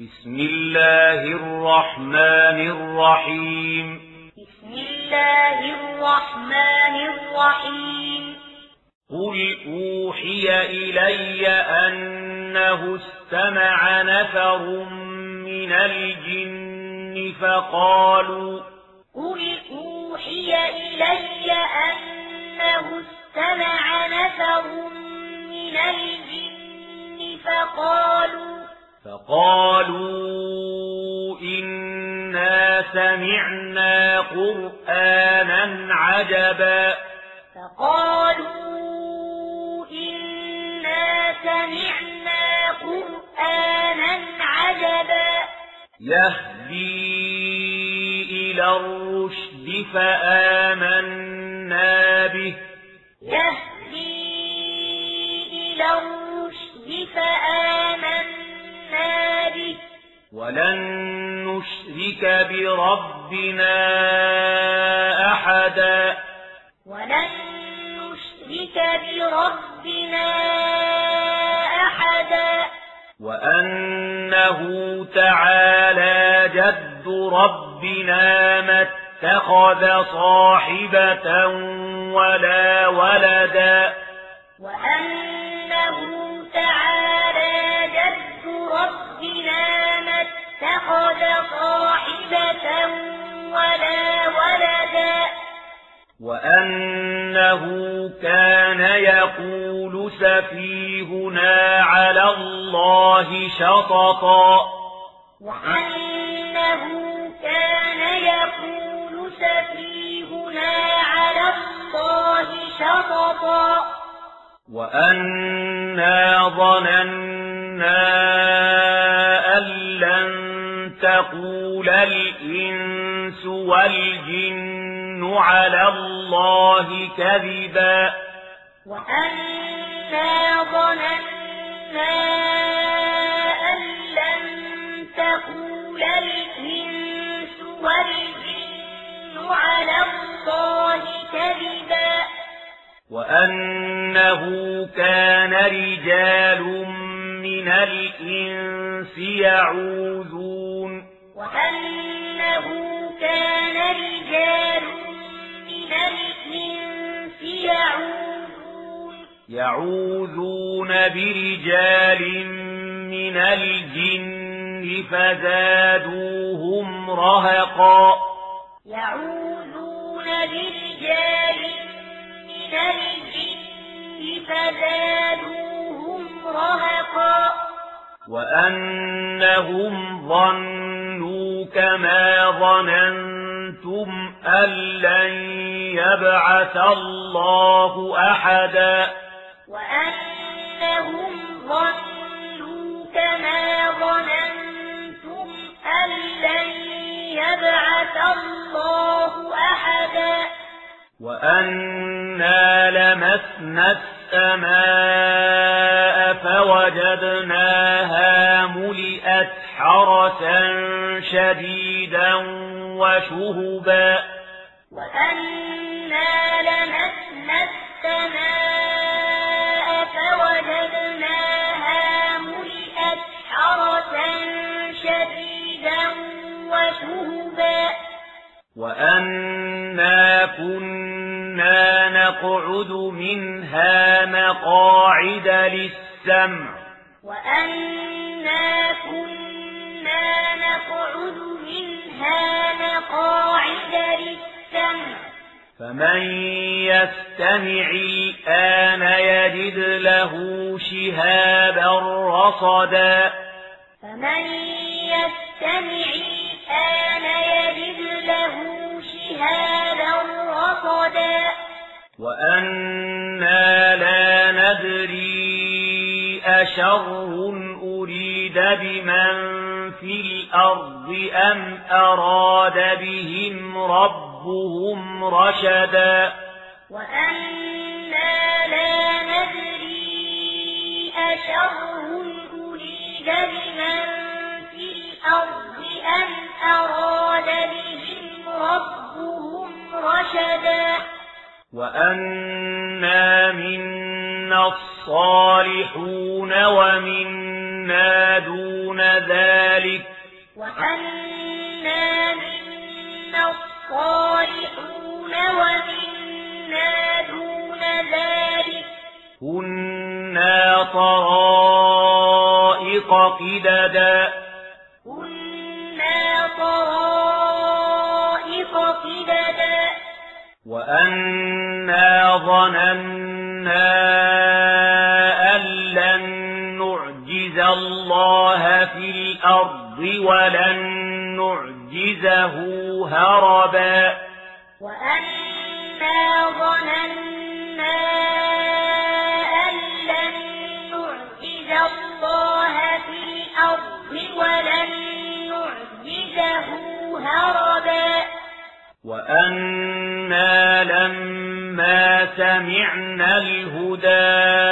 بسم الله الرحمن الرحيم. بسم الله الرحمن الرحيم. قل أوحي إلي أنه استمع نفر من الجن فقالوا قل أوحي إلي أنه استمع نفر فقالوا إنا سمعنا قرآنا عجبا. فقالوا إنا سمعنا قرآنا عجبا. يهدي إلى الرشد فآمنا به. يهدي إلى الرشد فآمنا ولن نشرك بربنا أحدا. ولن نشرك بربنا أحدا. وأنه تعالى جد ربنا ما اتخذ صاحبة ولا ولدا. وأنه اتخذ صاحبة ولا ولدا. وأنه كان يقول سفيهنا على الله شططا. وأنه كان يقول سفيهنا على الله شططا. وأنا ظننا تقول الإنس والجن على الله كذبا. وأنا ظننا أن لن تقول الإنس والجن على الله كذبا. وأنه كان رجال من الإنس يعوذون. وأنه كان رجال من الإنس يعوذون يعوذون برجال من الجن فزادوهم رهقا يعوذون برجال من الجن فزادوهم رهقا وأنهم ظنوا كما ظننتم أن لن يبعث الله أحدا وأنهم ظنوا كما ظننتم أن لن يبعث الله أحدا وأنا لمسنا السماء وشهبا وأنا لمسنا السماء فوجدناها ملئت حرسا شديدا وشهبا. وأنا كنا نقعد منها مقاعد للسمع. فمن يستمع الآن يجد له شهابا رصدا فمن يستمع الآن يجد له شهابا رصدا وأنا لا ندري أشر أريد بمن في الأرض أم أراد بهم ربهم رشدا وأنا لا ندري أشر أريد بمن في الأرض أم أراد بهم ربهم رشدا وأنا منا الصالحون ومنا دون ذلك وأنا ومنا دون ذلك. كنا طرائق قددا. كنا طرائق قددا. وأنا ظننا أن لن نعجز الله في الأرض ولن نعجزه هربا. وأنا ظننا أن لن نعجز الله في الأرض ولن نعجزه هربا وأنا لما سمعنا الهدى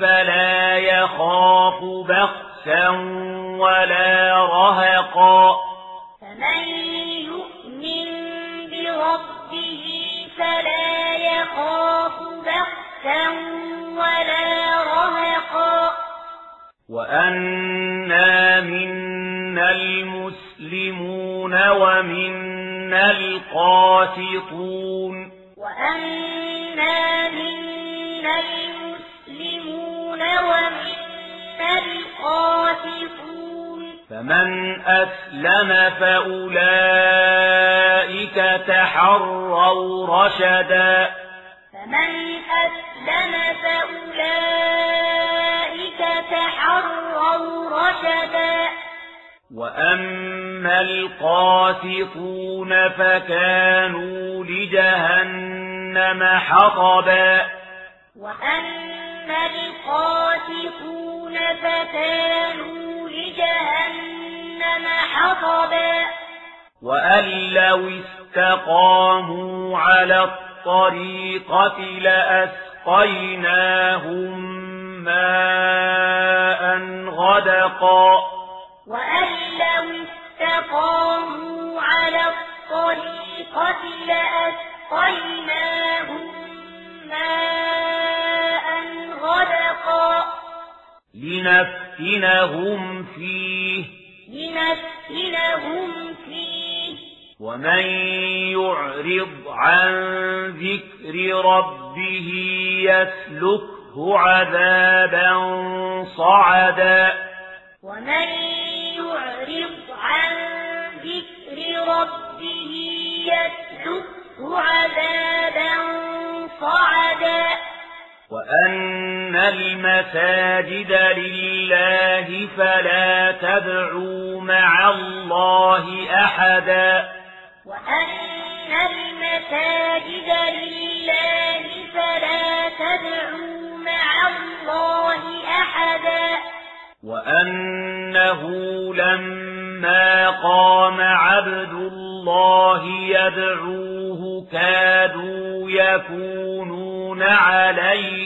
فلا يخاف بخسا ولا رهقا. فمن يؤمن بربه فلا يخاف بخسا ولا رهقا. وأنا منا المسلمون ومنا القاسطون. وأنا منا فمن أسلم فأولئك تحروا رشدا. فمن أسلم فأولئك تحروا رشدا. وأما القاسطون فكانوا لجهنم حطبا. وأما القاسطون فكانوا لجهنم حطبا وأن لو استقاموا على الطريقة لأسقيناهم ماء غدقا وأن لو استقاموا على الطريقة لأسقيناهم ماء غدقا لنفتنهم فيه لنفتنهم فيه. ومن يعرض عن ذكر ربه يسلكه عذابا صعدا. ومن يعرض عن ذكر ربه يسلكه عذابا صعدا. وأن المساجد لله فلا تدعوا مع الله أحدا وأن المساجد لله فلا تدعوا مع الله أحدا وأنه لما قام عبد الله يدعوه كادوا يكونون عليه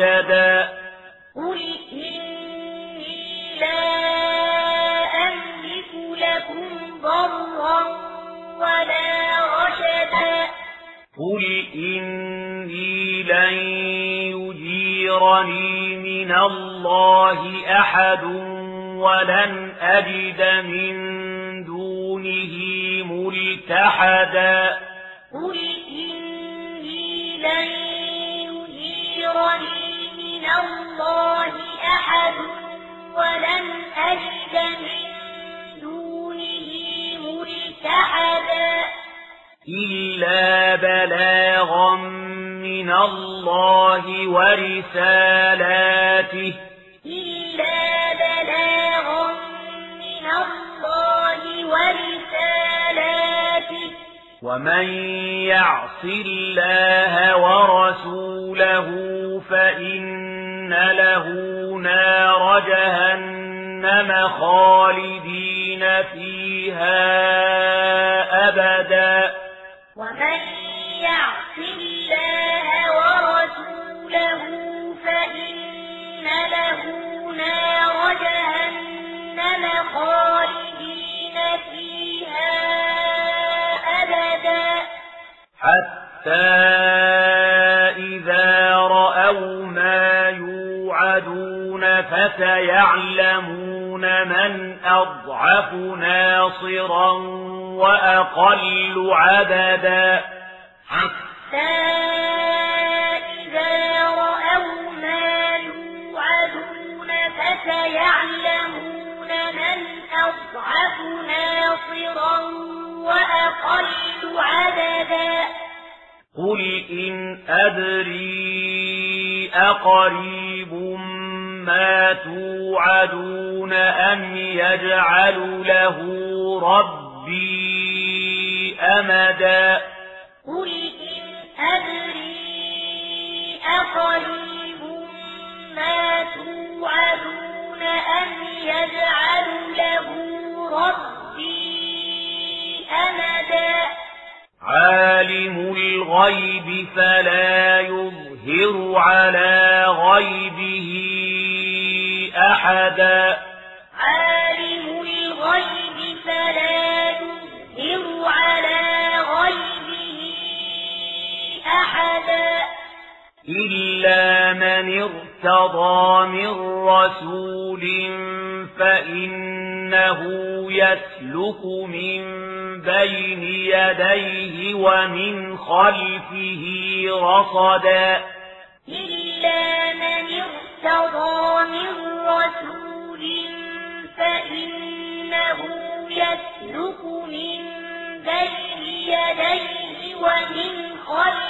رشدا قل إني لا أملك لكم ضرا ولا رشدا. قل إني لن يجيرني من الله أحد ولن أجد من دونه ملتحدا. قل إني لن يجيرني الله أحد ولم أجد من دونه ملتحدا. إلا بلاغا من الله ورسالاته. إلا بلاغا من الله ورسالاته. ومن يعص الله ورسوله فإن له نار جهنم خالدين فيها أبدا. ومن يعص الله ورسوله فإن له نار جهنم خالدين فيها أبدا. حتى يوعدون فسيعلمون من أضعف ناصرا وأقل عددا. حتى إذا رأوا ما يوعدون فسيعلمون من أضعف ناصرا وأقل عددا. قل إن أدري أقريب ما أم يجعل له ربي أمدا قل إن أدري أقريب ما توعدون أم يجعل له ربي أمدا عالم الغيب فلا يظهر على غيبه أحدا ارتضى من رسول فإنه يسلك من بين يديه ومن خلفه رصدا إلا من ارتضى من رسول فإنه يسلك من بين يديه ومن خلفه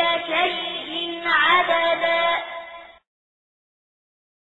كل شيء عددا